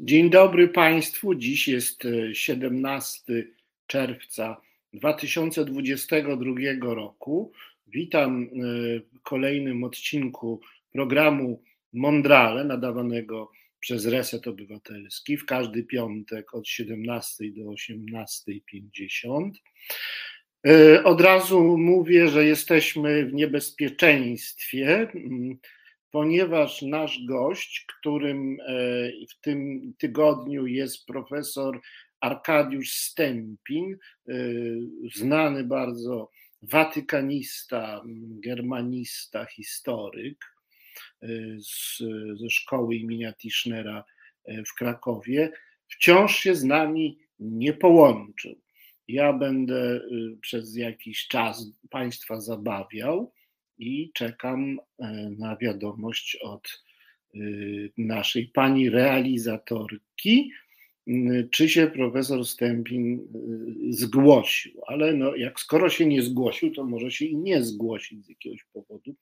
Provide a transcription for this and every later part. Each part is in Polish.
Dzień dobry Państwu. Dziś jest 17 e, czerwca 2022 roku. Witam e, w kolejnym odcinku programu Mondrale nadawanego przez Reset Obywatelski w każdy piątek od 17 do 18.50. E, od razu mówię, że jesteśmy w niebezpieczeństwie ponieważ nasz gość, którym e, w tym tygodniu jest profesor Arkadiusz Stępin, e, znany bardzo watykanista, germanista, historyk e, z, ze szkoły imienia Tischnera w Krakowie, wciąż się z nami nie połączył. Ja będę przez jakiś czas Państwa zabawiał i czekam e, na wiadomość od e, naszej pani realizatorki, czy się profesor Stępin e, zgłosił, ale no, jak skoro się nie zgłosił, to może się i nie zgłosić z jakiegoś powodu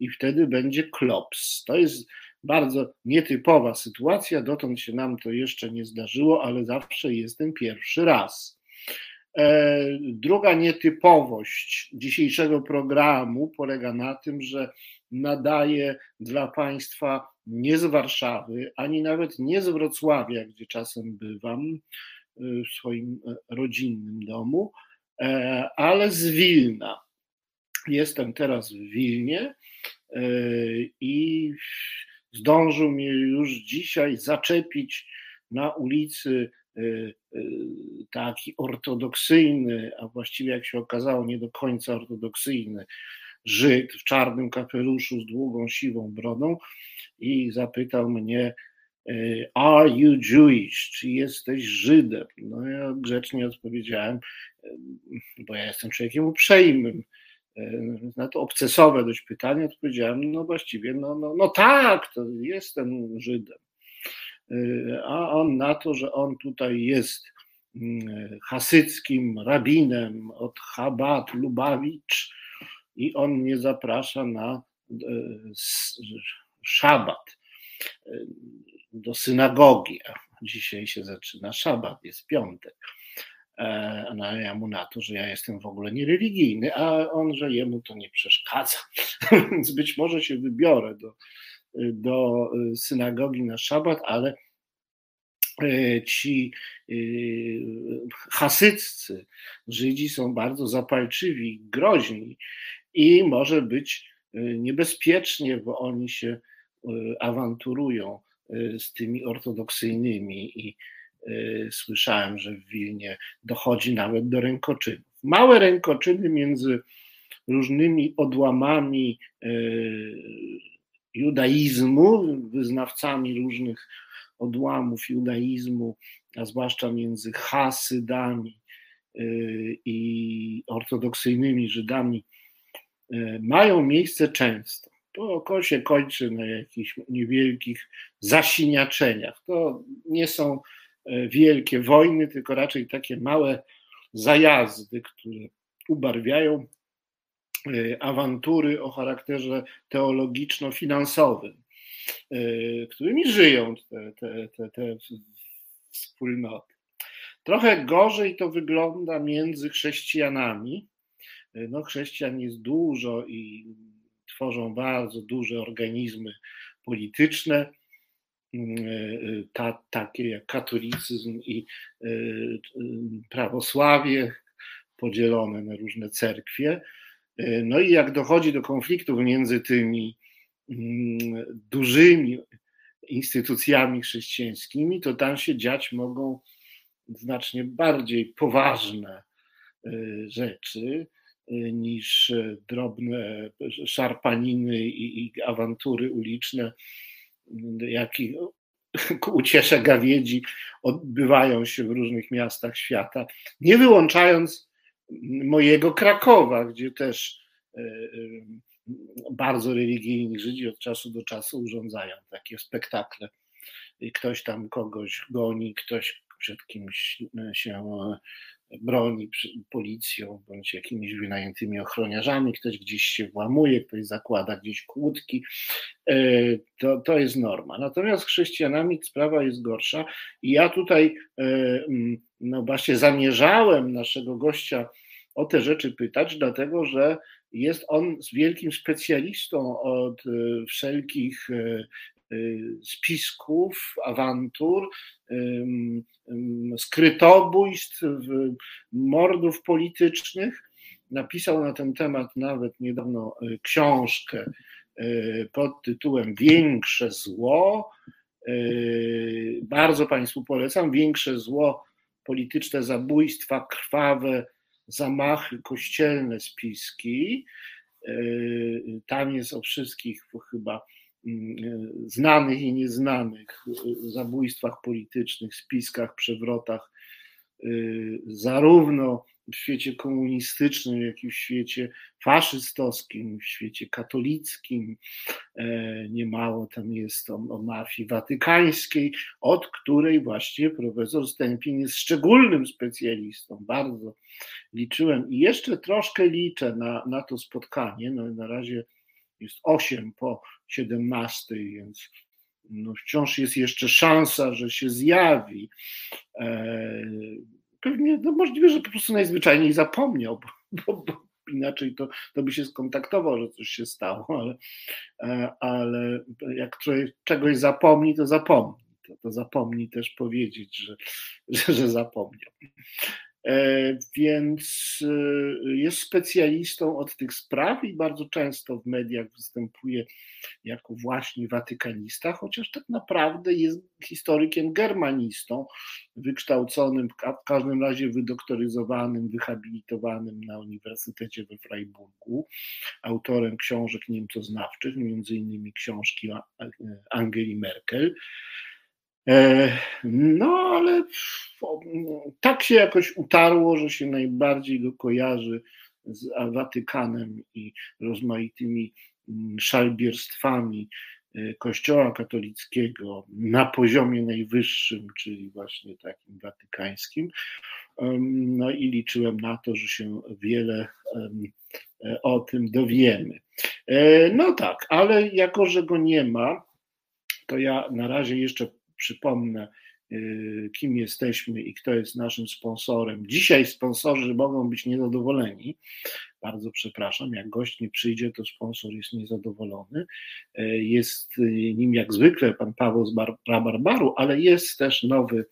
i wtedy będzie klops. To jest bardzo nietypowa sytuacja, dotąd się nam to jeszcze nie zdarzyło, ale zawsze jest ten pierwszy raz. E, druga nietypowość dzisiejszego programu polega na tym, że nadaje dla Państwa nie z Warszawy, ani nawet nie z Wrocławia, gdzie czasem bywam e, w swoim e, rodzinnym domu, ale z Wilna. Jestem teraz w Wilnie i zdążył mnie już dzisiaj zaczepić na ulicy taki ortodoksyjny, a właściwie jak się okazało nie do końca ortodoksyjny Żyd w czarnym kapeluszu z długą siwą brodą i zapytał mnie y, Are you Jewish? Czy jesteś Żydem? No ja grzecznie odpowiedziałem, bo ja jestem człowiekiem uprzejmym. Na to obcesowe dość pytanie odpowiedziałem, no właściwie, no, no, no tak, to jestem Żydem a on na to, że on tutaj jest mm, hasyckim rabinem od Chabad Lubawicz i on mnie zaprasza na e, szabat e, do synagogi. Dzisiaj się zaczyna szabat, jest piątek. E, no, ja mu na to, że ja jestem w ogóle niereligijny, a on, że jemu to nie przeszkadza. Więc być może się wybiorę do, do synagogi na szabat, ale e, ci e, hasyccy Żydzi są bardzo zapalczywi, groźni i może być niebezpiecznie, bo oni się awanturują z tymi ortodoksyjnymi i słyszałem, że w Wilnie dochodzi nawet do rękoczynów. Małe rękoczyny między różnymi odłamami judaizmu, wyznawcami różnych odłamów judaizmu, a zwłaszcza między Hasydami y, i ortodoksyjnymi Żydami, y, mają miejsce często. To się kończy na jakichś niewielkich zasiniaczeniach. To nie są y, wielkie wojny, tylko raczej takie małe zajazdy, które ubarwiają awantury o charakterze teologiczno-finansowym, y, którymi żyją te, te, te, te wspólnoty. Trochę gorzej to wygląda między chrześcijanami. Y, no, chrześcijan jest dużo i tworzą bardzo duże organizmy polityczne, ta, takie jak katolicyzm i prawosławie, podzielone na różne cerkwie. No i jak dochodzi do konfliktów między tymi mm, dużymi instytucjami chrześcijańskimi, to tam się dziać mogą znacznie bardziej poważne y, rzeczy y, niż drobne szarpaniny i, awantury uliczne, jakie ku uciesze gawiedzi odbywają się w różnych miastach świata, nie wyłączając mojego Krakowa, gdzie też e, e, bardzo religijni Żydzi od czasu do czasu urządzają takie spektakle. I ktoś tam kogoś goni, ktoś przed kimś się broni policją bądź jakimiś wynajętymi ochroniarzami, ktoś gdzieś się włamuje, ktoś zakłada gdzieś kłódki, e, to, to jest norma. Natomiast chrześcijanami sprawa jest gorsza i ja tutaj e, mm, no właśnie zamierzałem naszego gościa o te rzeczy pytać, dlatego że jest on wielkim specjalistą od e, wszelkich spisków, awantur, skrytobójstw, mordów politycznych. Napisał na ten temat nawet niedawno e, książkę e, pod tytułem Większe zło. Bardzo Państwu polecam. Większe zło, polityczne zabójstwa, krwawe zamachy, kościelne spiski. Tam jest o wszystkich chyba znanych i nieznanych zabójstwach politycznych, spiskach, przewrotach, y, zarówno w świecie komunistycznym, jak i w świecie faszystowskim, w świecie katolickim. E, niemało tam jest o, o mafii watykańskiej, od której właśnie profesor Stępień jest szczególnym specjalistą. Bardzo liczyłem i jeszcze troszkę liczę na, na to spotkanie. No, na razie jest 8 po 17, więc no wciąż jest jeszcze szansa, że się zjawi. E, pewnie no możliwe, że po prostu najzwyczajniej zapomniał, bo, bo inaczej to, to by się skontaktował, że coś się stało, ale, e, ale jak czegoś zapomni, to zapomni. To, to zapomni też powiedzieć, że, że, że zapomniał. E, więc e, jest specjalistą od tych spraw i bardzo często w mediach występuje jako właśnie watykanista, chociaż tak naprawdę jest historykiem germanistą, wykształconym, w każdym razie wydoktoryzowanym, wyhabilitowanym na Uniwersytecie we Freiburgu, autorem książek niemcoznawczych, między innymi książki Angeli Merkel. E, no, ale tak się jakoś utarło, że się najbardziej go kojarzy z Watykanem i rozmaitymi mm, szalbierstwami e, Kościoła katolickiego na poziomie najwyższym, czyli właśnie takim watykańskim. No i liczyłem na to, że się wiele e, o tym dowiemy. No tak, ale jako, że go nie ma, to ja na razie jeszcze przypomnę, y, kim jesteśmy i kto jest naszym sponsorem. Dzisiaj sponsorzy mogą być niezadowoleni. Bardzo przepraszam, jak gość nie przyjdzie, to sponsor jest niezadowolony. Y, jest nim jak zwykle pan Paweł z Rabarbaru, ale jest też nowy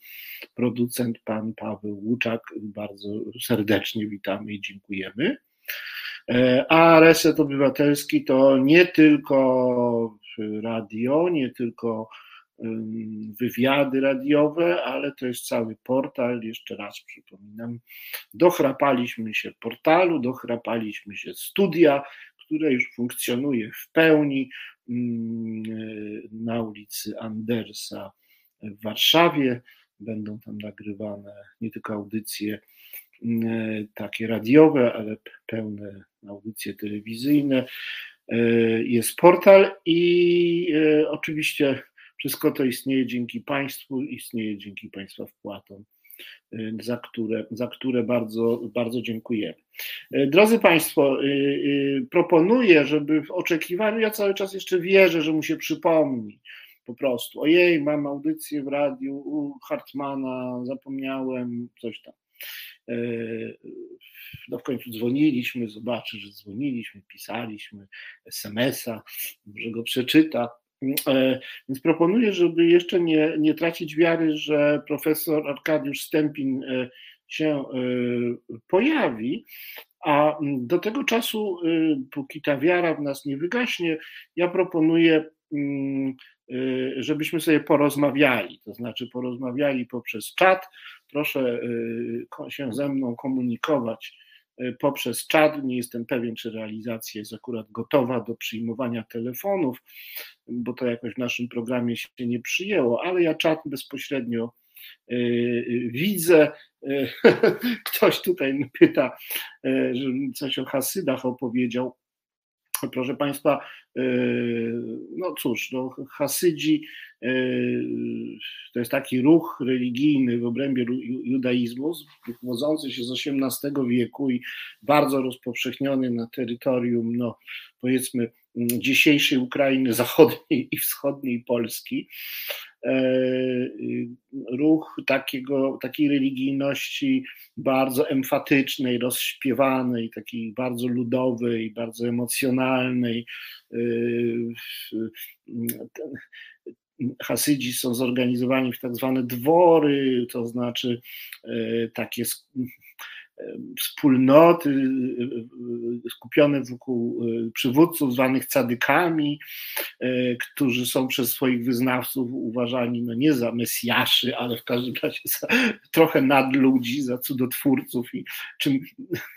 producent, pan Paweł Łuczak. Bardzo serdecznie witamy i dziękujemy. Y, a Reset Obywatelski to nie tylko radio, nie tylko wywiady radiowe, ale to jest cały portal. Jeszcze raz przypominam, dochrapaliśmy się portalu, dochrapaliśmy się studia, które już funkcjonuje w pełni na ulicy Andersa w Warszawie. Będą tam nagrywane nie tylko audycje takie radiowe, ale pełne audycje telewizyjne. E, jest portal i e, oczywiście wszystko to istnieje dzięki państwu, istnieje dzięki państwa wpłatom, y, za które, za które bardzo, bardzo dziękujemy. Y, drodzy Państwo, y, proponuję, żeby w oczekiwaniu, ja cały czas jeszcze wierzę, że mu się przypomni po prostu. Ojej, mam audycję w radiu u Hartmana, zapomniałem, coś tam. No w końcu dzwoniliśmy, zobaczy, że dzwoniliśmy, pisaliśmy SMS-a, może go przeczyta. E, więc proponuję, żeby jeszcze nie, nie tracić wiary, że profesor Arkadiusz Stępin e, się e, pojawi, a do tego czasu, póki ta wiara w nas nie wygaśnie, ja proponuję, mm, żebyśmy sobie porozmawiali, to znaczy porozmawiali poprzez czat. Proszę się ze mną komunikować poprzez czat. Nie jestem pewien, czy realizacja jest akurat gotowa do przyjmowania telefonów, bo to jakoś w naszym programie się nie przyjęło, ale ja czat bezpośrednio y, y, widzę. Ktoś tutaj pyta, że coś o Hasydach opowiedział. Proszę Państwa, no cóż, no, Hasydzi to jest taki ruch religijny w obrębie judaizmu, wywodzący się z XVIII wieku i bardzo rozpowszechniony na terytorium, no powiedzmy, dzisiejszej Ukrainy zachodniej i wschodniej Polski. E, ruch takiego, takiej religijności bardzo emfatycznej, rozśpiewanej, takiej bardzo ludowej, bardzo emocjonalnej. E, Hasydzi są zorganizowani w tak zwane dwory, to znaczy e, takie wspólnoty y, y, skupione wokół y, przywódców zwanych cadykami, którzy są przez swoich wyznawców uważani no nie za mesjaszy, ale w każdym razie za trochę nadludzi, za cudotwórców i czym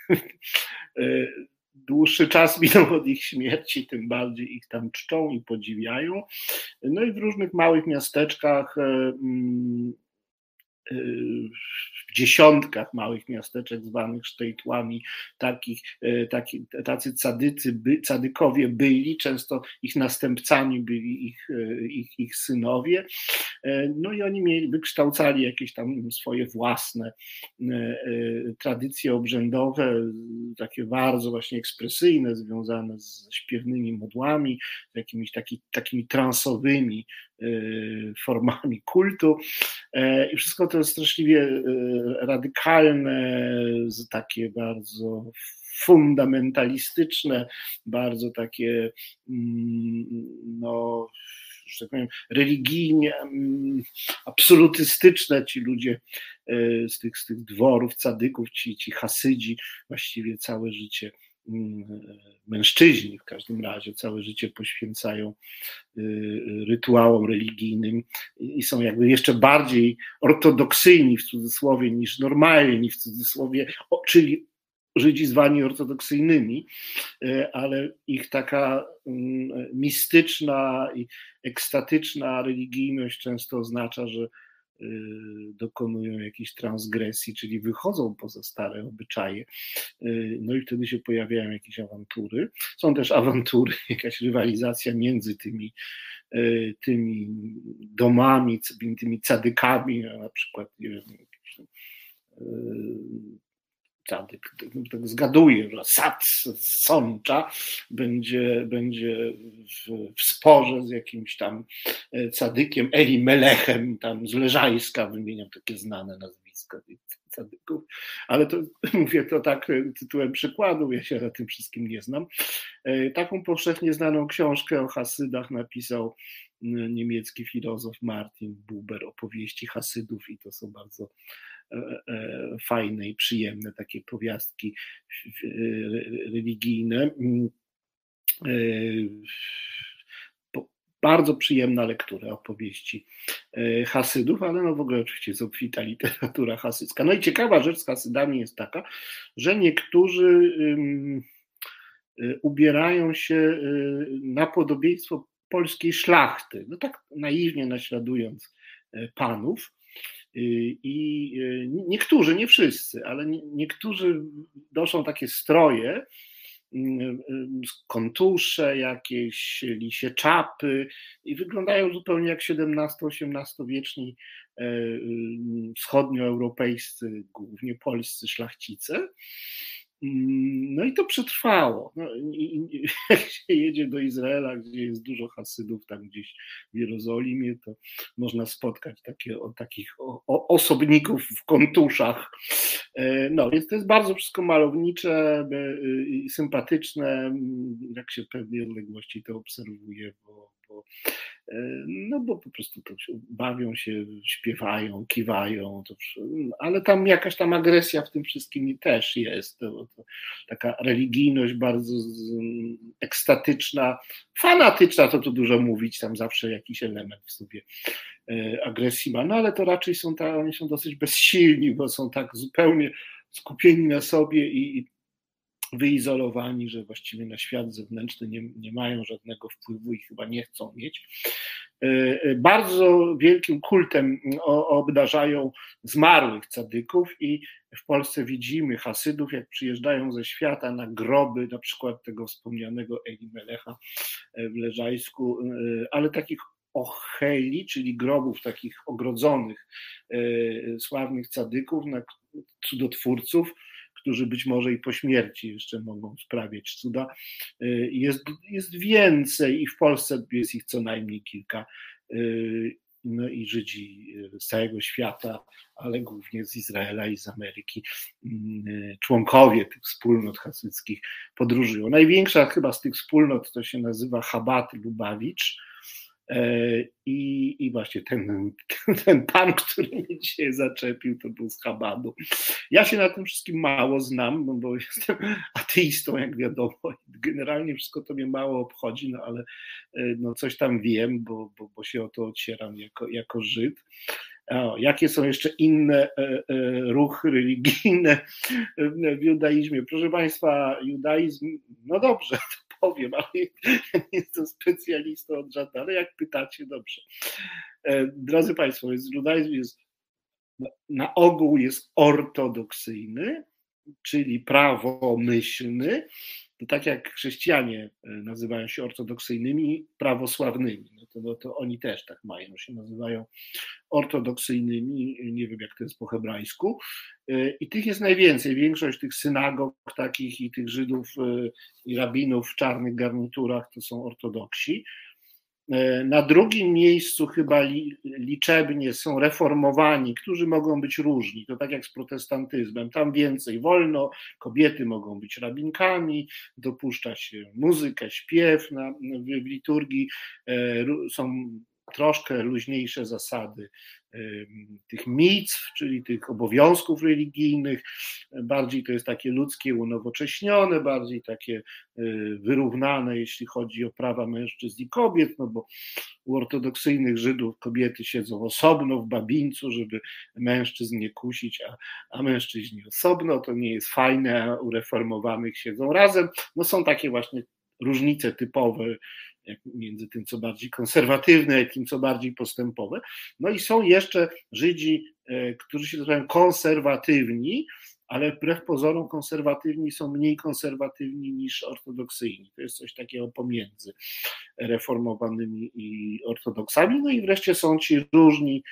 dłuższy czas minął od ich śmierci, tym bardziej ich tam czczą i podziwiają. No i w różnych małych miasteczkach mm, w dziesiątkach małych miasteczek zwanych sztejtłami, takich, e, taki, tacy cadycy, by, cadykowie byli, często ich następcami byli ich, e, ich, ich synowie, e, no i oni mieli, wykształcali jakieś tam swoje własne tradycje obrzędowe, takie bardzo właśnie ekspresyjne, związane z śpiewnymi modłami, jakimiś taki, takimi transowymi formami kultu. I wszystko to straszliwie radykalne, takie bardzo fundamentalistyczne, bardzo takie, mm, no, że tak powiem, religijnie mm, absolutystyczne ci ludzie e, z tych, z tych dworów, cadyków, ci, ci hasydzi właściwie całe życie mężczyźni w każdym razie całe życie poświęcają y, rytuałom religijnym i są jakby jeszcze bardziej ortodoksyjni w cudzysłowie niż normalni w cudzysłowie, czyli Żydzi zwani ortodoksyjnymi, y, ale ich taka mm, mistyczna i ekstatyczna religijność często oznacza, że Y, dokonują jakiejś transgresji, czyli wychodzą poza stare obyczaje. Y, no i wtedy się pojawiają jakieś awantury. Są też awantury, jakaś rywalizacja między tymi, y, tymi domami, tymi cadykami, na przykład nie wiem, tak, tak zgaduję, że Sad Sącza będzie, będzie w, w, sporze z jakimś tam e, cadykiem Eli Melechem, tam z Leżajska, wymieniam takie znane nazwiska cadyków, ale to mówię to tak e, tytułem przykładu, ja się na tym wszystkim nie znam. E, taką powszechnie znaną książkę o Hasydach napisał niemiecki filozof Martin Buber, opowieści Hasydów i to są bardzo fajne i przyjemne takie powiastki e, religijne. Mm, bardzo przyjemna lektura opowieści Hasydów, ale no w ogóle oczywiście jest obfita literatura hasycka. No i ciekawa rzecz z Hasydami jest taka, że niektórzy ubierają się na podobieństwo polskiej szlachty, no tak naiwnie naśladując panów, I y, niektórzy, nie wszyscy, ale niektórzy noszą takie stroje, y, kontusze, jakieś lisie czapy i wyglądają zupełnie jak XVII-XVIII wieczni wschodnioeuropejscy, głównie polscy szlachcice. Mm, no i to przetrwało. No, jak się jedzie do Izraela, gdzie jest dużo Hasydów, tam gdzieś w Jerozolimie, to można spotkać takie, o, takich o, osobników w kontuszach. E, no, więc to jest bardzo wszystko malownicze i sympatyczne, jak się w pewnej odległości to obserwuje, bo, bo no bo po prostu to się, bawią się, śpiewają, kiwają, to, ale tam jakaś tam agresja w tym wszystkim też jest. To, to taka religijność bardzo ekstatyczna, fanatyczna, to tu dużo mówić, tam zawsze jakiś element w sobie e, agresji ma, no ale to raczej są, ta, oni są dosyć bezsilni, bo są tak zupełnie skupieni na sobie i, i wyizolowani, że właściwie na świat zewnętrzny nie, nie mają żadnego wpływu i chyba nie chcą mieć. E, e, bardzo wielkim kultem obdarzają zmarłych cadyków i w Polsce widzimy Hasydów, jak przyjeżdżają ze świata na groby, na przykład tego wspomnianego Elimelecha w Leżajsku, ale takich ocheli, czyli grobów takich ogrodzonych sławnych cadyków, cudotwórców, którzy być może i po śmierci jeszcze mogą sprawiać cuda. Jest, jest więcej i w Polsce jest ich co najmniej kilka no i Żydzi z całego świata, ale głównie z Izraela i z Ameryki, mm, członkowie tych wspólnot hasyckich podróżują. Największa chyba z tych wspólnot to się nazywa Chabad Lubawicz, E, I, I właśnie ten, ten pan, który mnie dzisiaj zaczepił, to był z Chabadu. Ja się na tym wszystkim mało znam, no bo jestem ateistą, jak wiadomo. Generalnie wszystko to mnie mało obchodzi, no ale e, no coś tam wiem, bo, bo, bo się o to ocieram jako, jako Żyd. O, jakie są jeszcze inne e, ruchy religijne w judaizmie? Proszę Państwa, judaizm, no dobrze, powiem, ale nie jestem specjalistą od żadnego, ale jak pytacie, dobrze. E, drodzy Państwo, jest, judaizm jest na ogół jest ortodoksyjny, czyli prawomyślny, to tak jak chrześcijanie e, nazywają się ortodoksyjnymi, prawosławnymi, no to, no to oni też tak mają, się nazywają ortodoksyjnymi, nie wiem jak to jest po hebrajsku. E, I tych jest najwięcej. Większość tych synagog takich i tych Żydów e, i rabinów w czarnych garniturach to są ortodoksi. E, na drugim miejscu chyba liczebnie są reformowani, którzy mogą być różni. To tak jak z protestantyzmem. Tam więcej wolno, kobiety mogą być rabinkami, dopuszcza się muzykę, śpiew na, w liturgii, są troszkę luźniejsze zasady tych mitw, czyli tych obowiązków religijnych, bardziej to jest takie ludzkie, unowocześnione, bardziej takie y, wyrównane, jeśli chodzi o prawa mężczyzn i kobiet, no bo u ortodoksyjnych Żydów kobiety siedzą osobno w babińcu, żeby mężczyzn nie kusić, a, a mężczyźni osobno, to nie jest fajne, a u reformowanych siedzą razem. No są takie właśnie różnice typowe między tym, co bardziej konserwatywne, a tym, co bardziej postępowe. No i są jeszcze Żydzi, e, którzy się nazywają konserwatywni, ale wbrew pozorom konserwatywni są mniej konserwatywni niż ortodoksyjni. To jest coś takiego pomiędzy reformowanymi i ortodoksami. No i wreszcie są ci różni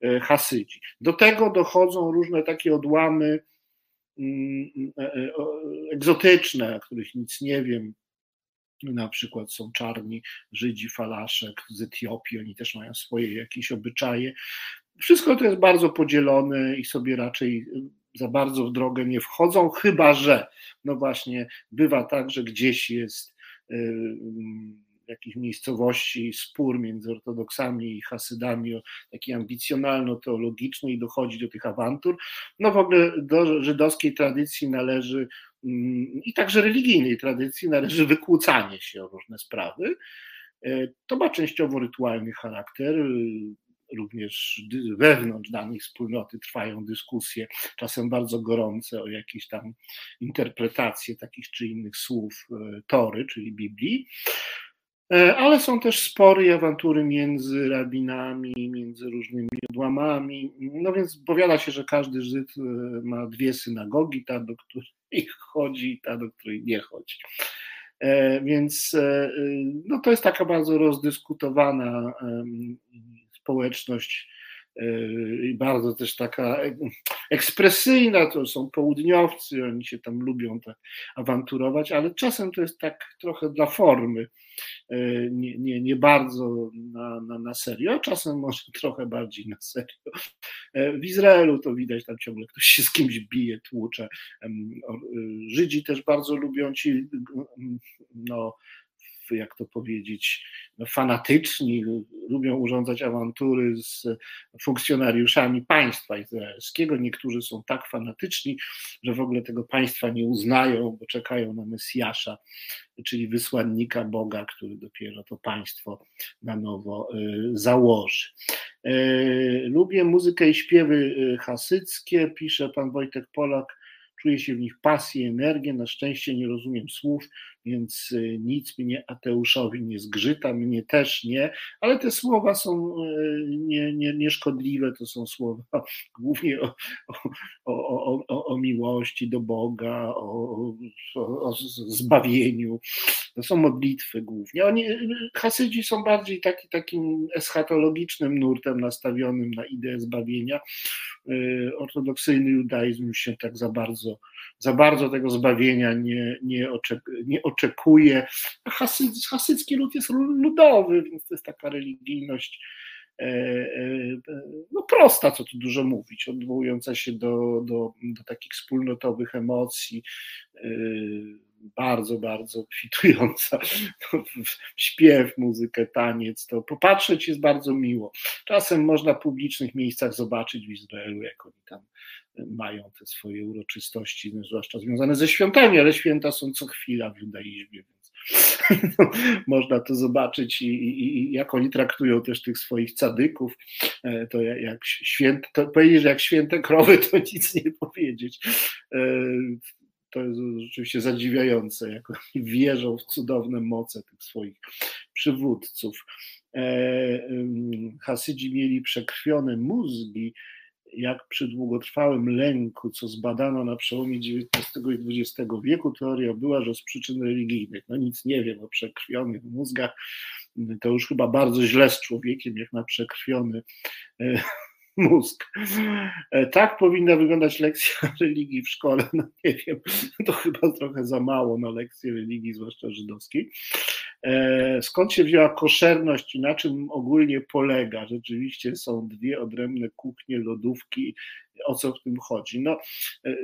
e, Hasydzi. Do tego dochodzą różne takie odłamy mm, e, egzotyczne, o których nic nie wiem, na przykład są czarni Żydzi, falaszek z Etiopii, oni też mają swoje jakieś obyczaje. Wszystko to jest bardzo podzielone i sobie raczej za bardzo w drogę nie wchodzą, chyba że, no właśnie, bywa tak, że gdzieś jest w jakiejś miejscowości spór między ortodoksami i hasydami taki ambicjonalno-teologiczny i dochodzi do tych awantur. No w ogóle do żydowskiej tradycji należy i także religijnej tradycji należy wykłócanie się o różne sprawy. E, to ma częściowo rytualny charakter. Również wewnątrz danej wspólnoty trwają dyskusje, czasem bardzo gorące, o jakieś tam interpretacje takich czy innych słów e, Tory, czyli Biblii. E, ale są też spory i awantury między rabinami, między różnymi odłamami. No więc powiada się, że każdy Żyd ma dwie synagogi, ta, do której chodzi, ta, do której nie chodzi. E, więc e, no, to jest taka bardzo rozdyskutowana społeczność i bardzo też taka ekspresyjna, to są południowcy, oni się tam lubią tak awanturować, ale czasem to jest tak trochę dla formy, e, nie, nie, nie bardzo na, na, na serio, czasem może trochę bardziej na serio. E, w Izraelu to widać, tam ciągle ktoś się z kimś bije, tłucze. E, Żydzi też bardzo lubią ci no, jak to powiedzieć, no, fanatyczni, lubią urządzać awantury z funkcjonariuszami państwa izraelskiego. Niektórzy są tak fanatyczni, że w ogóle tego państwa nie uznają, bo czekają na Mesjasza, czyli wysłannika Boga, który dopiero to państwo na nowo y, założy. Y, lubię muzykę i śpiewy y, hasyckie, pisze pan Wojtek Polak czuję się w nich pasję, energię, na szczęście nie rozumiem słów, więc y, nic mnie Ateuszowi nie zgrzyta, mnie też nie, ale te słowa są nie, nie, nieszkodliwe, to są słowa głównie o, o, o, o miłości do Boga, o, zbawieniu. To są modlitwy głównie. Oni, Hasydzi są bardziej taki, takim eschatologicznym nurtem nastawionym na ideę zbawienia. Ortodoksyjny judaizm się tak za bardzo, za bardzo tego zbawienia nie, nie, oczek, nie oczekuje. Hasyd, hasycki lud jest ludowy, więc to jest taka religijność e, e, no prosta, co tu dużo mówić, odwołująca się do, do, do takich wspólnotowych emocji, e, bardzo, bardzo kwitująca śpiew, muzykę, taniec, to popatrzeć jest bardzo miło. Czasem można w publicznych miejscach zobaczyć w Izraelu, jak oni tam mają te swoje uroczystości, zwłaszcza związane ze świątami, ale święta są co chwila w judaizmie, więc można to zobaczyć i, i, i, jak oni traktują też tych swoich cadyków, e, to jak święte, powiedzieć, że jak święte krowy, to nic nie powiedzieć. To jest rzeczywiście zadziwiające, jak oni wierzą w cudowne moce tych swoich przywódców. E, Hasydzi mieli przekrwione mózgi, jak przy długotrwałym lęku, co zbadano na przełomie XIX i XX wieku, teoria była, że z przyczyn religijnych. No nic nie wiem o przekrwionych mózgach. To już chyba bardzo źle z człowiekiem, jak na przekrwiony e, mózg. E, tak powinna wyglądać lekcja religii w szkole. No nie wiem, to chyba trochę za mało na lekcję religii, zwłaszcza żydowskiej. E, skąd się wzięła koszerność i na czym ogólnie polega? Rzeczywiście są dwie odrębne kuchnie, lodówki. O co w tym chodzi? No, e,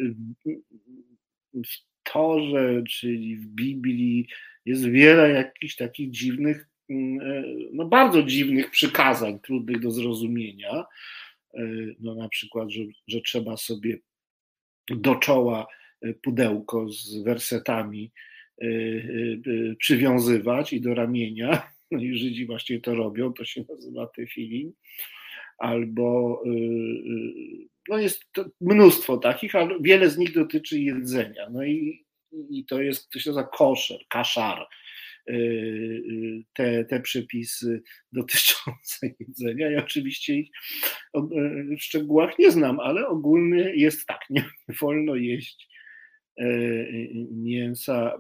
w Torze, czyli w Biblii jest wiele jakichś takich dziwnych, mm, no bardzo dziwnych przykazań, trudnych do zrozumienia no na przykład, że, że trzeba sobie do czoła e, pudełko z wersetami e, przywiązywać i do ramienia. No i Żydzi właśnie to robią, to się nazywa tefilin. Albo no jest mnóstwo takich, ale wiele z nich dotyczy jedzenia. No i, i to jest, to się nazywa koszer, kaszar te, te przepisy dotyczące jedzenia. Ja oczywiście ich w szczegółach nie znam, ale ogólny jest tak, nie wolno jeść e, mięsa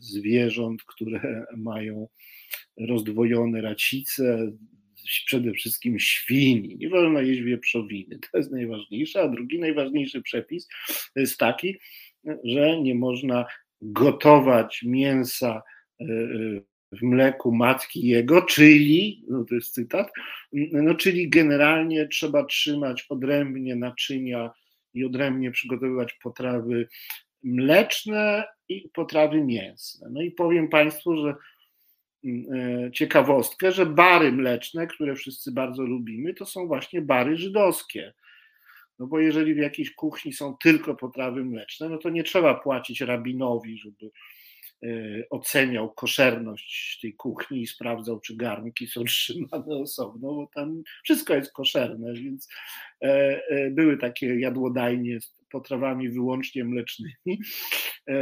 zwierząt, które mają rozdwojone racice, przede wszystkim świni. Nie wolno jeść wieprzowiny. To jest najważniejsze. A drugi najważniejszy przepis jest taki, że nie można gotować mięsa E, e, w mleku matki jego, czyli, no to jest cytat, no czyli generalnie trzeba trzymać odrębnie naczynia i odrębnie przygotowywać potrawy mleczne i potrawy mięsne. No i powiem Państwu, że e, ciekawostkę, że bary mleczne, które wszyscy bardzo lubimy, to są właśnie bary żydowskie. No bo jeżeli w jakiejś kuchni są tylko potrawy mleczne, no to nie trzeba płacić rabinowi, żeby E, oceniał koszerność tej kuchni i sprawdzał, czy garnki są trzymane osobno, bo tam wszystko jest koszerne, więc e, e, były takie jadłodajnie z potrawami wyłącznie mlecznymi.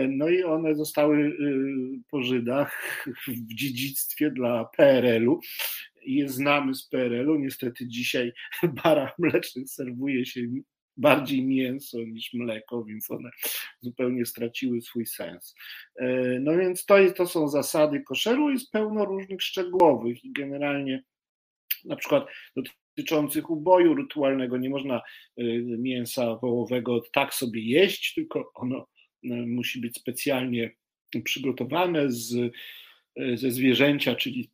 No i one zostały po Żydach w dziedzictwie dla PRL-u. Je znamy z PRL-u. Niestety dzisiaj barach mlecznych serwuje się bardziej mięso niż mleko, więc one zupełnie straciły swój sens. E, no więc to, jest, to są zasady koszeru, jest pełno różnych szczegółowych i generalnie na przykład dotyczących uboju rytualnego nie można e, mięsa wołowego tak sobie jeść, tylko ono e, musi być specjalnie przygotowane z, ze zwierzęcia, czyli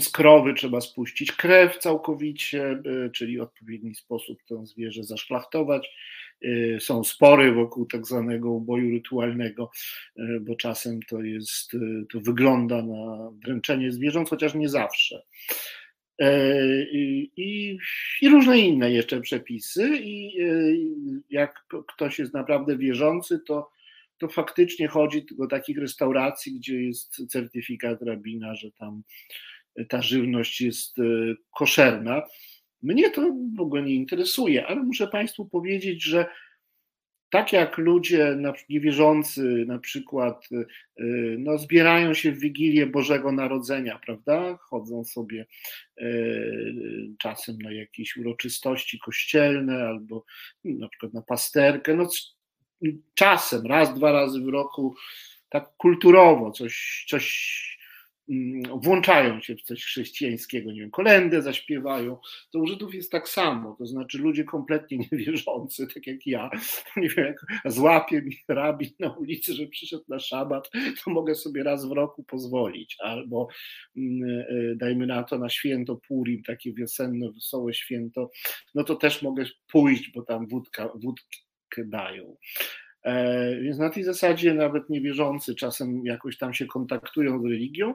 z krowy trzeba spuścić krew całkowicie, e, czyli w odpowiedni sposób to zwierzę zaszlachtować. E, są spory wokół tak zwanego uboju rytualnego, e, bo czasem to jest, to wygląda na dręczenie zwierząt, chociaż nie zawsze. I, I, różne inne jeszcze przepisy. I jak ktoś jest naprawdę wierzący, to, to faktycznie chodzi do takich restauracji, gdzie jest certyfikat rabina, że tam ta żywność jest e, koszerna. Mnie to w ogóle nie interesuje, ale muszę Państwu powiedzieć, że tak jak ludzie niewierzący na przykład y, no, zbierają się w Wigilię Bożego Narodzenia, prawda? Chodzą sobie czasem na jakieś uroczystości kościelne albo na przykład na pasterkę. No, czasem, raz, dwa razy w roku, tak kulturowo coś, coś Mm, włączają się w coś chrześcijańskiego, nie wiem, zaśpiewają, to u Żydów jest tak samo, to znaczy ludzie kompletnie niewierzący, tak jak ja, nie wiem, jak złapie mi rabin na ulicy, że przyszedł na szabat, to mogę sobie raz w roku pozwolić, albo mm, e, dajmy na to na święto Purim, takie wiosenne, wesołe święto, no to też mogę pójść, bo tam wódka, wódkę dają. E, więc na tej zasadzie nawet niewierzący czasem jakoś tam się kontaktują z religią.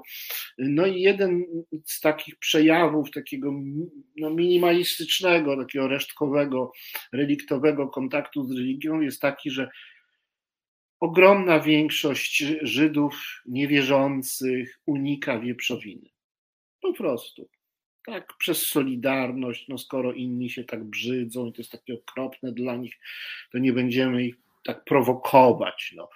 No i jeden z takich przejawów takiego no, minimalistycznego, takiego resztkowego, reliktowego kontaktu z religią jest taki, że ogromna większość Żydów niewierzących unika wieprzowiny. Po prostu. Tak, przez solidarność, no skoro inni się tak brzydzą i to jest takie okropne dla nich, to nie będziemy ich tak prowokować. No.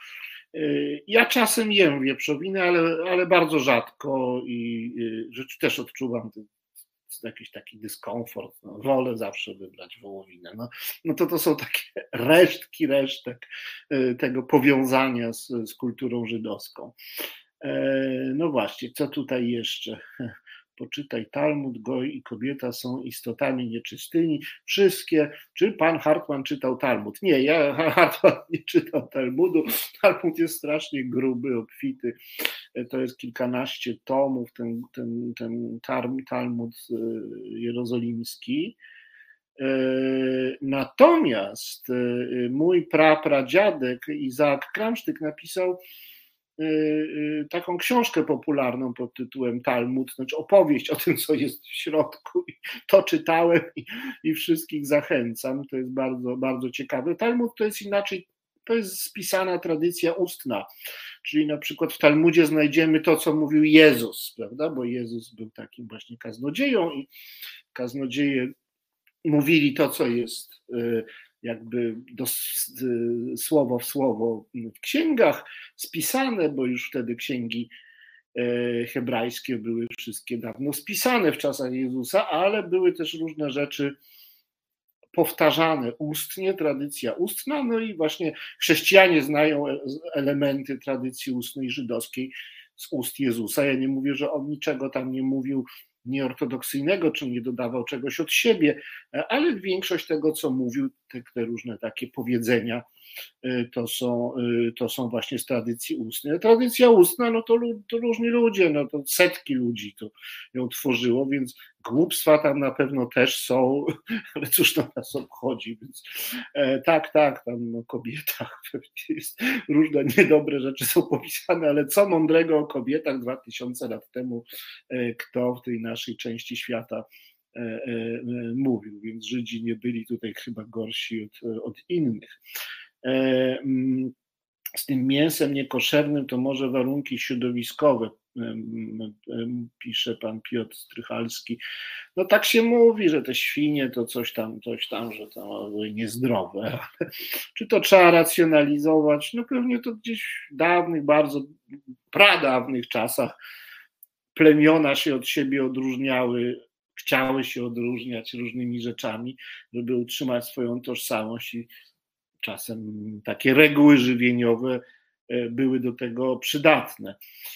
Y, ja czasem jem wieprzowinę, ale, ale bardzo rzadko i rzecz też odczuwam jakiś taki dyskomfort. No, wolę zawsze wybrać wołowinę. No, no to to są takie resztki, resztek y, tego powiązania z, z kulturą żydowską. E, no właśnie, co tutaj jeszcze? poczytaj Talmud, goj i kobieta są istotami nieczystymi. Wszystkie, czy pan Hartman czytał Talmud? Nie, ja Hartman nie czytał Talmudu. Talmud jest strasznie gruby, obfity. To jest kilkanaście tomów, ten, ten, ten Talmud y, jerozolimski. E, natomiast y, mój prapradziadek Izaak Kramsztyk napisał Y, y, taką książkę popularną pod tytułem Talmud, znaczy opowieść o tym, co jest w środku. To czytałem i, i wszystkich zachęcam. To jest bardzo, bardzo ciekawe. Talmud to jest inaczej, to jest spisana tradycja ustna. Czyli na przykład w Talmudzie znajdziemy to, co mówił Jezus, prawda? Bo Jezus był takim właśnie kaznodzieją i kaznodzieje mówili to, co jest y, jakby do, słowo w słowo w księgach spisane, bo już wtedy księgi e, hebrajskie były wszystkie dawno spisane w czasach Jezusa, ale były też różne rzeczy powtarzane ustnie, tradycja ustna, no i właśnie chrześcijanie znają e, elementy tradycji ustnej żydowskiej z ust Jezusa. Ja nie mówię, że on niczego tam nie mówił nieortodoksyjnego, czy nie dodawał czegoś od siebie, ale większość tego, co mówił, te, te różne takie powiedzenia, to są, y, to są właśnie z tradycji ustnej. Tradycja ustna, no to, to różni ludzie, no to setki ludzi to ją tworzyło, więc głupstwa tam na pewno też są, ale cóż to nas obchodzi, więc e, tak, tak, tam o kobietach jest, różne niedobre rzeczy są popisane, ale co mądrego o kobietach 2000 lat temu e, kto w tej naszej części świata e, e, mówił, więc Żydzi nie byli tutaj chyba gorsi od, od innych. Mm, z tym mięsem niekoszernym to może warunki środowiskowe, pisze pan Piotr Strychalski. No tak się mówi, że te świnie to coś tam, coś tam, że to niezdrowe. Czy to trzeba racjonalizować? No pewnie to gdzieś w dawnych, bardzo pradawnych czasach plemiona się od siebie odróżniały, chciały się odróżniać różnymi rzeczami, żeby utrzymać swoją tożsamość i czasem takie reguły żywieniowe e, były do tego przydatne.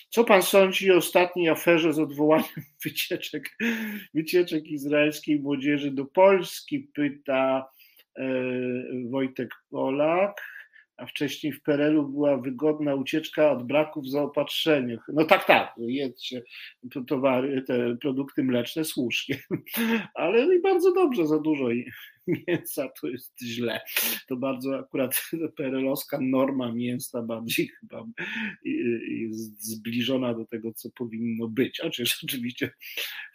Co pan sądzi o ostatniej aferze z odwołaniem wycieczek, wycieczek izraelskiej młodzieży do Polski? Pyta e, Wojtek Polak a wcześniej w Perelu była wygodna ucieczka od braków zaopatrzenia. No tak, tak, jedzcie towary, te produkty mleczne słusznie, ale i bardzo dobrze, za dużo mięsa to jest źle. To bardzo akurat perelowska norma mięsa bardziej chyba jest zbliżona do tego, co powinno być. Chociaż oczywiście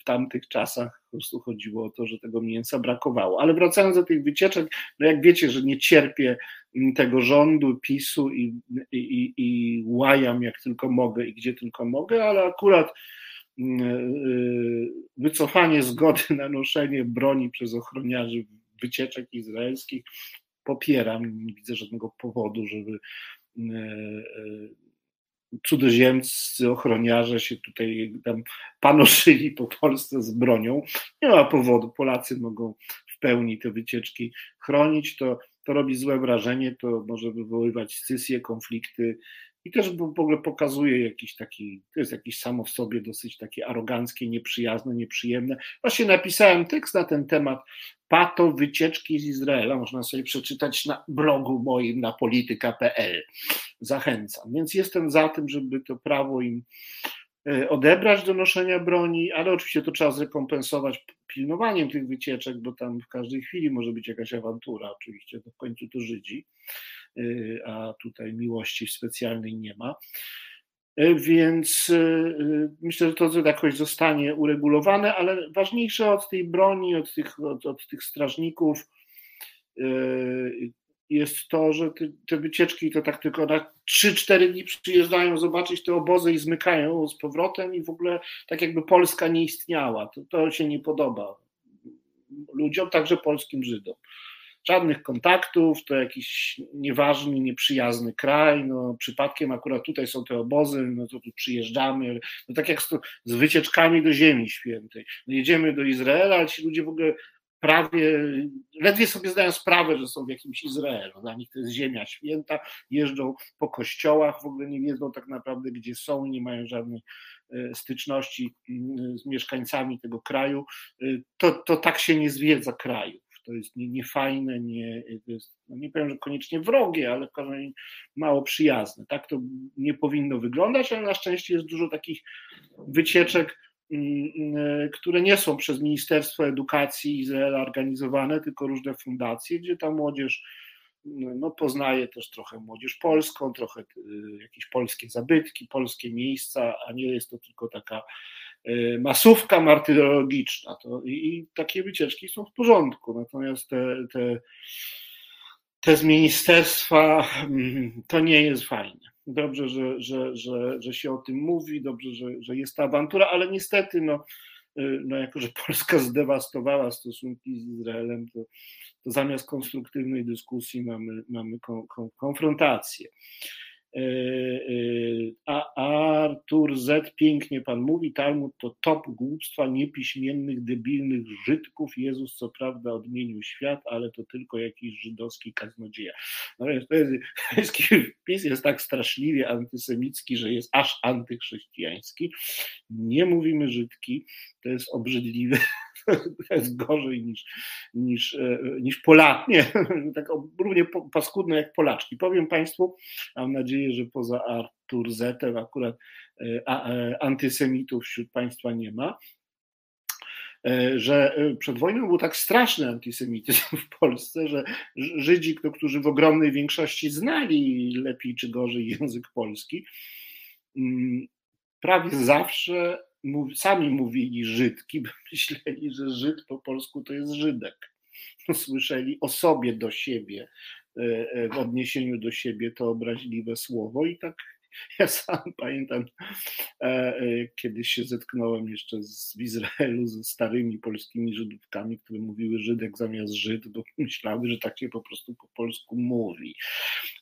w tamtych czasach po prostu chodziło o to, że tego mięsa brakowało. Ale wracając do tych wycieczek, no jak wiecie, że nie cierpię tego rządu, PiSu i, i, i łajam jak tylko mogę i gdzie tylko mogę, ale akurat mm, y, wycofanie zgody na noszenie broni przez ochroniarzy wycieczek izraelskich popieram, nie widzę żadnego powodu, żeby cudzoziemscy ochroniarze się tutaj tam panoszyli po Polsce z bronią. Nie ma powodu, Polacy mogą w pełni te wycieczki chronić, to, to robi złe wrażenie, to może wywoływać scysje, konflikty i też w ogóle pokazuje jakiś taki, to jest jakiś samo w sobie dosyć takie aroganckie, nieprzyjazne, nieprzyjemne. Właśnie napisałem tekst na ten temat, pato wycieczki z Izraela, można sobie przeczytać na blogu moim na polityka.pl. Zachęcam. Więc jestem za tym, żeby to prawo im e, odebrać do noszenia broni, ale oczywiście to trzeba zrekompensować pilnowaniem tych wycieczek, bo tam w każdej chwili może być jakaś awantura, oczywiście, to w końcu to Żydzi. Y, a tutaj miłości specjalnej nie ma. Y, więc y, myślę, że to jakoś zostanie uregulowane, ale ważniejsze od tej broni, od tych, od, od tych strażników jest to, że te, te, wycieczki to tak tylko na 3-4 dni przyjeżdżają zobaczyć te obozy i zmykają z powrotem i w ogóle tak jakby Polska nie istniała. To, to się nie podoba ludziom, także polskim Żydom żadnych kontaktów, to jakiś nieważny, nieprzyjazny kraj, no przypadkiem akurat tutaj są te obozy, no to tu przyjeżdżamy, no tak jak z, z wycieczkami do Ziemi Świętej. No jedziemy do Izraela, ale ci ludzie w ogóle prawie, ledwie sobie zdają sprawę, że są w jakimś Izraelu. Dla nich to jest ziemia święta, jeżdżą po kościołach, w ogóle nie wiedzą tak naprawdę, gdzie są, nie mają żadnej e, styczności mm, z mieszkańcami tego kraju. E, to, to tak się nie zwiedza kraju to jest niefajne, nie, nie, no nie powiem, że koniecznie wrogie, ale w każdym razie mało przyjazne. Tak to nie powinno wyglądać, ale na szczęście jest dużo takich wycieczek, mm, mm, które nie są przez Ministerstwo Edukacji Izraela organizowane, tylko różne fundacje, gdzie ta młodzież no, no poznaje też trochę młodzież polską, trochę y, jakieś polskie zabytki, polskie miejsca, a nie jest to tylko taka masówka martyrologiczna. To, i, I takie wycieczki są w porządku. Natomiast te, te, te z ministerstwa mm, to nie jest fajne. Dobrze, że, że, że, że się o tym mówi, dobrze, że, że jest ta awantura, ale niestety, no, y, no jako że Polska zdewastowała stosunki z Izraelem, to, to zamiast konstruktywnej dyskusji mamy, mamy kon, kon, konfrontację. E, e, a Artur Z. pięknie pan mówi, Talmud to top głupstwa niepiśmiennych, debilnych Żydków. Jezus co prawda odmienił świat, ale to tylko jakiś żydowski kaznodzieja. No, to jest, jest, PiS jest tak straszliwie antysemicki, że jest aż antychrześcijański. Nie mówimy Żydki, to jest obrzydliwe, jest gorzej niż, niż, e, niż Polacy, nie, tak równie paskudne jak Polaczki. Powiem Państwu, mam nadzieję, że poza Artur Zetem akurat e, e, antysemitów wśród Państwa nie ma, że przed wojną był tak straszny antysemityzm w Polsce, że Żydzi, którzy w ogromnej większości znali lepiej czy gorzej język polski, mm, prawie zawsze sami mówili Żydki, bo myśleli, że Żyd po polsku to jest Żydek. Słyszeli o sobie do siebie, e, e, w odniesieniu do siebie to obraźliwe słowo i tak ja sam pamiętam, e, kiedyś się zetknąłem jeszcze z, w Izraelu ze starymi polskimi Żydówkami, które mówiły Żydek zamiast Żyd, bo myślały, że tak się po prostu po polsku mówi.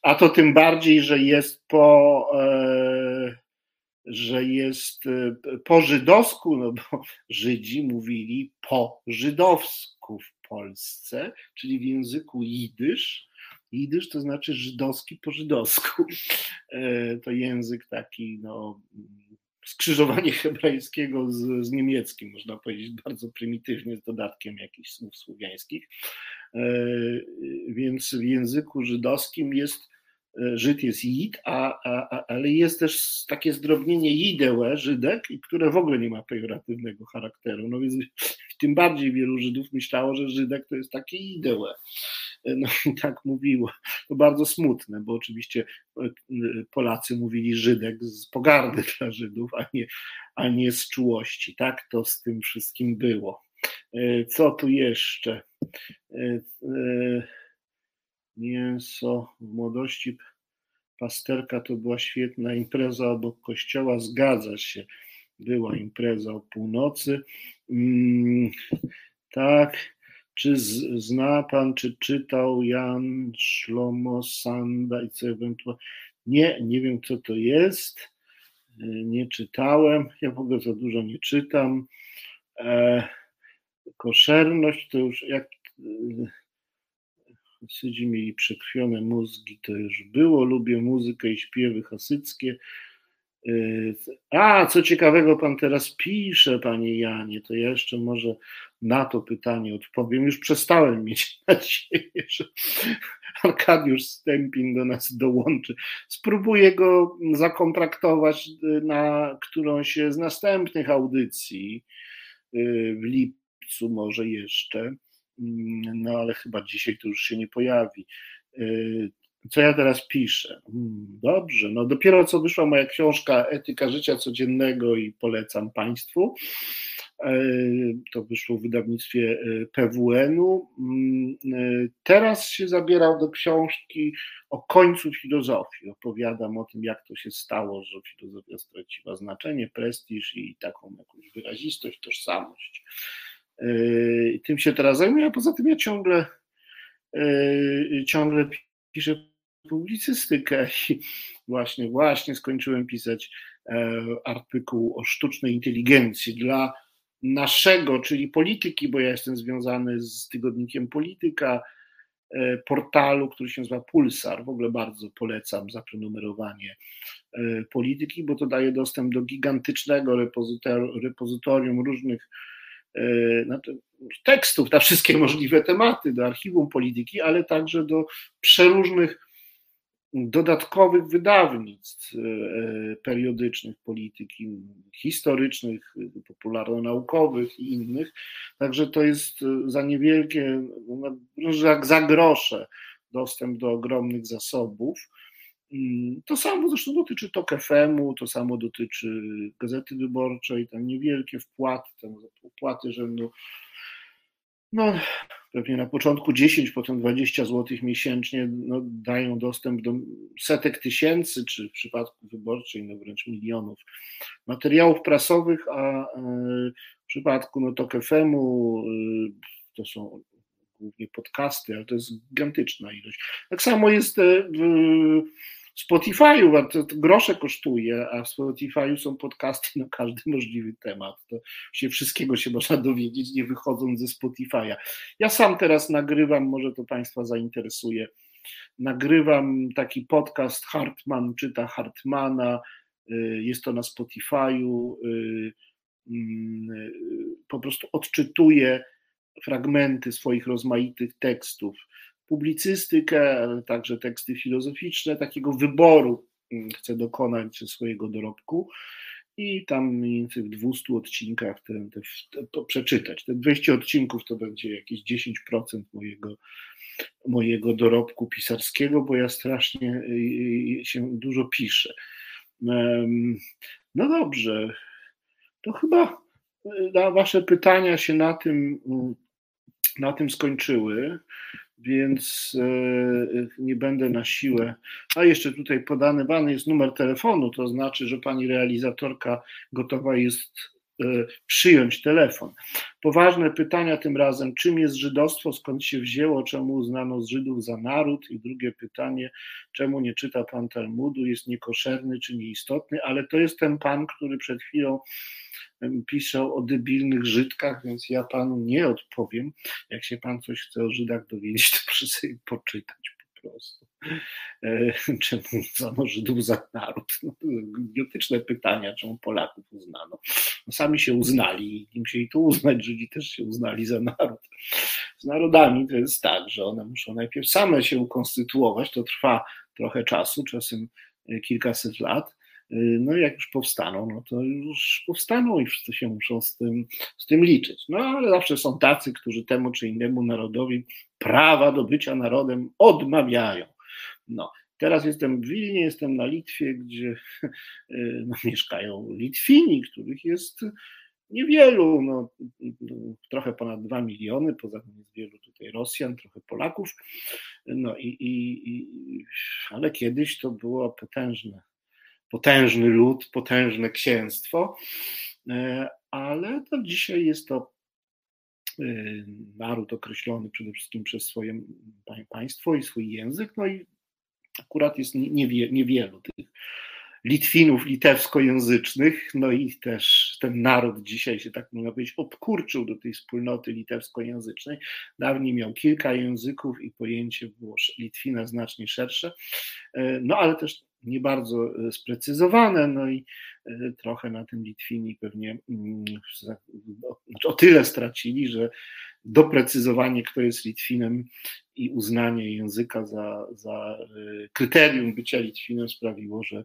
A to tym bardziej, że jest po że jest e, po żydowsku, no bo Żydzi mówili po żydowsku w Polsce, czyli w języku jidysz. Jidysz to znaczy żydowski po żydowsku. E, to język taki, no, skrzyżowanie hebrajskiego z, z niemieckim, można powiedzieć, bardzo prymitywnie, z dodatkiem jakichś słów słowiańskich. E, więc w języku żydowskim jest Żyd jest Jid, a, a, ale jest też takie zdrobnienie Jidełe, Żydek, które w ogóle nie ma pejoratywnego charakteru. No więc tym bardziej wielu Żydów myślało, że Żydek to jest takie Jidełe. No i tak mówiło. To bardzo smutne, bo oczywiście e, Polacy mówili Żydek z pogardy dla Żydów, a nie, a nie z czułości. Tak to z tym wszystkim było. E, co tu jeszcze? Mięso w młodości pasterka to była świetna impreza obok kościoła, zgadza się, była impreza o północy. Mm, tak, Czy zna pan, czy czytał Jan Szlomo Sanda i co ewentualnie? Nie, nie wiem co to jest. Nie czytałem. Ja w ogóle za dużo nie czytam. E, koszerność to już jak Hasydzi mieli przekrwione mózgi, to już było. Lubię muzykę i śpiewy hasyckie. A, co ciekawego pan teraz pisze, panie Janie, to ja jeszcze może na to pytanie odpowiem. Już przestałem mieć nadzieję, że Arkadiusz Stępin do nas dołączy. Spróbuję go zakontraktować na którąś z następnych audycji y, w lipcu może jeszcze, no ale chyba dzisiaj to już się nie pojawi. Y, co ja teraz piszę? Hmm, dobrze, no dopiero co wyszła moja książka Etyka życia codziennego i polecam Państwu. E, to wyszło w wydawnictwie e, PWN-u. Mm, teraz się zabieram do książki o końcu filozofii. Opowiadam o tym, jak to się stało, że filozofia straciła znaczenie, prestiż i taką jakąś wyrazistość, tożsamość. Tym się teraz zajmuję, a poza tym ja ciągle ciągle piszę publicystykę i właśnie, właśnie skończyłem pisać e, artykuł o sztucznej inteligencji dla naszego, czyli polityki, bo ja jestem związany z tygodnikiem Polityka, e, portalu, który się nazywa Pulsar. W ogóle bardzo polecam zaprenumerowanie e, polityki, bo to daje dostęp do gigantycznego repozytorium różnych tekstów na wszystkie możliwe tematy, do archiwum polityki, ale także do przeróżnych dodatkowych wydawnictw e, periodycznych polityki, historycznych, popularno-naukowych i innych. Także to jest za niewielkie, no, jak za grosze dostęp do ogromnych zasobów. Mm, to samo zresztą dotyczy TOK FM-u, to samo dotyczy Gazety Wyborczej, tam niewielkie wpłaty, tam wpłaty rzędu no, pewnie na początku 10, potem 20 zł miesięcznie no, dają dostęp do setek tysięcy, czy w przypadku wyborczej no wręcz milionów materiałów prasowych, a e, w przypadku no, TOK FM-u e, to są głównie podcasty, ale to jest gigantyczna ilość. Tak samo jest Spotify'u, to, to grosze kosztuje, a w Spotify'u są podcasty na każdy możliwy temat. To się wszystkiego się można dowiedzieć, nie wychodząc ze Spotify'a. Ja sam teraz nagrywam, może to Państwa zainteresuje. Nagrywam taki podcast Hartman czyta Hartmana. Y, jest to na Spotify'u. Y, mm, po prostu odczytuję fragmenty swoich rozmaitych tekstów publicystykę, także teksty filozoficzne, takiego wyboru mm, chcę dokonać ze swojego dorobku i tam mniej więcej w 200 odcinkach te, te, te, przeczytać. Te 200 odcinków to będzie jakieś 10% mojego, mojego dorobku pisarskiego, bo ja strasznie y, y, się dużo piszę. No dobrze, to chyba y, Wasze pytania się na tym, na tym skończyły więc e, nie będę na siłę. A jeszcze tutaj podany jest numer telefonu, to znaczy, że pani realizatorka gotowa jest e, przyjąć telefon. Poważne pytania tym razem, czym jest żydostwo, skąd się wzięło, czemu uznano z Żydów za naród? I drugie pytanie, czemu nie czyta pan Talmudu, jest niekoszerny czy nieistotny, ale to jest ten pan, który przed chwilą pisał o debilnych Żydkach, więc ja panu nie odpowiem. Jak się pan coś chce o Żydach dowiedzieć, to proszę sobie poczytać. po prostu. E, czemu uznano Żydów za naród? No, idiotyczne pytania, czemu Polaków uznano. No, sami się uznali i im się i to uznać, Żydzi też się uznali za naród. Z narodami to jest tak, że one muszą najpierw same się ukonstytuować, to trwa trochę czasu, czasem kilkaset lat, no i jak już powstaną, no to już powstaną i wszyscy się muszą z tym, z tym liczyć. No ale zawsze są tacy, którzy temu czy innemu narodowi prawa do bycia narodem odmawiają. No, Teraz jestem w Wilnie, jestem na Litwie, gdzie y, no, mieszkają Litwini, których jest niewielu, no, trochę ponad 2 miliony, poza tym jest wielu tutaj Rosjan, trochę Polaków, no i, i, i ale kiedyś to było potężne potężny lud, potężne księstwo, e, ale to dzisiaj jest to naród określony przede wszystkim przez swoje państwo i swój język, no i akurat jest niewielu tych Litwinów litewskojęzycznych, no i też ten naród dzisiaj się tak można powiedzieć obkurczył do tej wspólnoty litewskojęzycznej. Dawniej miał kilka języków i pojęcie było Litwina znacznie szersze, e, no ale też nie bardzo e, sprecyzowane, no i e, trochę na tym Litwini pewnie mm, znaczy o tyle stracili, że doprecyzowanie, kto jest Litwinem i uznanie języka za, za kryterium bycia Litwinem sprawiło, że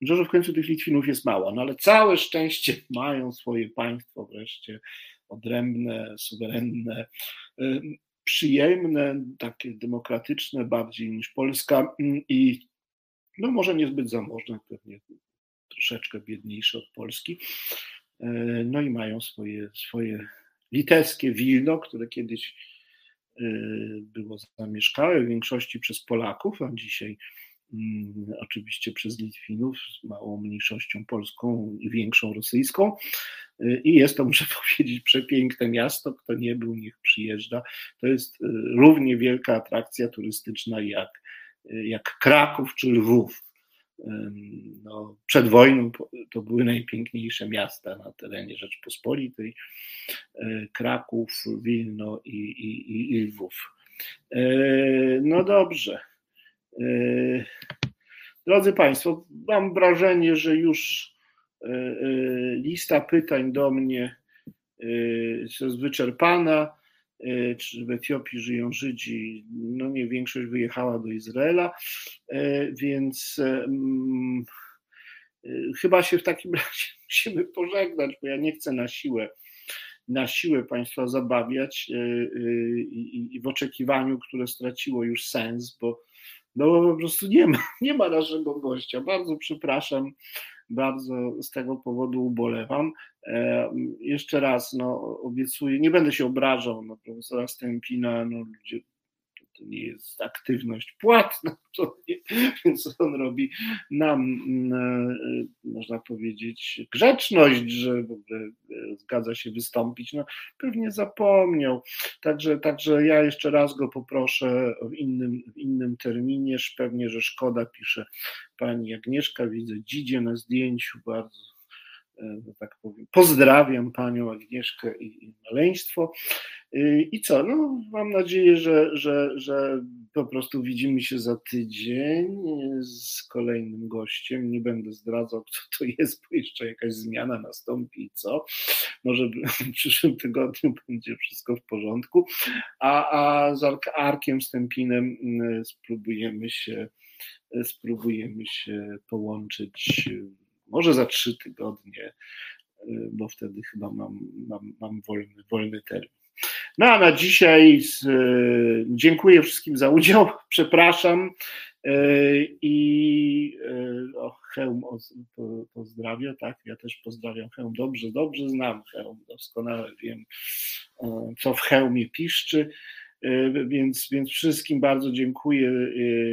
że w końcu tych Litwinów jest mało, no ale całe szczęście mają swoje państwo wreszcie odrębne, suwerenne, przyjemne, takie demokratyczne bardziej niż Polska i no może niezbyt zamożne, pewnie troszeczkę biedniejsze od Polski. E, no i mają swoje, swoje litewskie Wilno, które kiedyś e, było zamieszkałe w większości przez Polaków, a dzisiaj Mm, oczywiście przez Litwinów z małą mniejszością polską i większą rosyjską. Y, I jest to, muszę powiedzieć, przepiękne miasto. Kto nie był, niech przyjeżdża. To jest równie wielka atrakcja turystyczna jak, jak Kraków czy Lwów. No, przed wojną to były najpiękniejsze miasta na terenie Rzeczpospolitej. Kraków, Wilno i, i, i Lwów. No dobrze. E, drodzy Państwo, mam wrażenie, że już e, e, lista pytań do mnie jest wyczerpana. Czy w Etiopii żyją Żydzi? No nie, większość wyjechała do Izraela, więc mm, chyba się w takim razie musimy pożegnać, bo ja nie chcę na siłę na siłę Państwa zabawiać i w oczekiwaniu, które straciło już sens, bo no po prostu nie ma, nie ma naszego gościa. Bardzo przepraszam, bardzo z tego powodu ubolewam. E, jeszcze raz, no, obiecuję, nie będę się obrażał na profesora Stępina, no, ludzie to nie jest aktywność płatna, nie, więc on robi nam, mm, e, można powiedzieć, grzeczność, że w ogóle e, zgadza się wystąpić. No, pewnie zapomniał. Także, także ja jeszcze raz go poproszę w innym, w innym terminie. Pewnie, że szkoda, pisze pani Agnieszka, widzę Dzidzie na zdjęciu, bardzo E, tak powiem. Pozdrawiam panią Agnieszkę i, maleństwo. E, I co? No, mam nadzieję, że, że, że po prostu widzimy się za tydzień z kolejnym gościem. Nie będę zdradzał, kto to jest, bo jeszcze jakaś zmiana nastąpi co. Może w przyszłym tygodniu będzie wszystko w porządku. A, a z Arkiem Stępinem mm, spróbujemy się, spróbujemy się połączyć może za trzy tygodnie, bo wtedy chyba mam, mam, mam wolny, wolny termin. No a na dzisiaj y, dziękuję wszystkim za udział, przepraszam y, i o, Hełm pozdrawia, tak, ja też pozdrawiam Hełm, dobrze, dobrze znam Hełm, doskonale wiem, co w Hełmie piszczy. Więc, więc wszystkim bardzo dziękuję.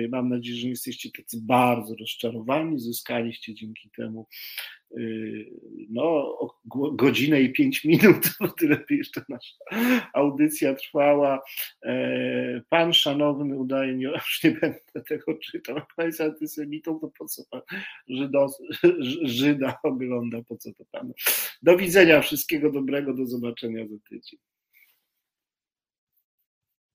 Mam nadzieję, że nie jesteście tacy bardzo rozczarowani. Zyskaliście dzięki temu no, godzinę i pięć minut, bo tyle jeszcze nasza audycja trwała. Pan szanowny udaje mi, już nie będę tego czytał, pan jest antysemitą, to po co pan Żyda, Żyda ogląda, po co to panu. Do widzenia, wszystkiego dobrego, do zobaczenia za tydzień.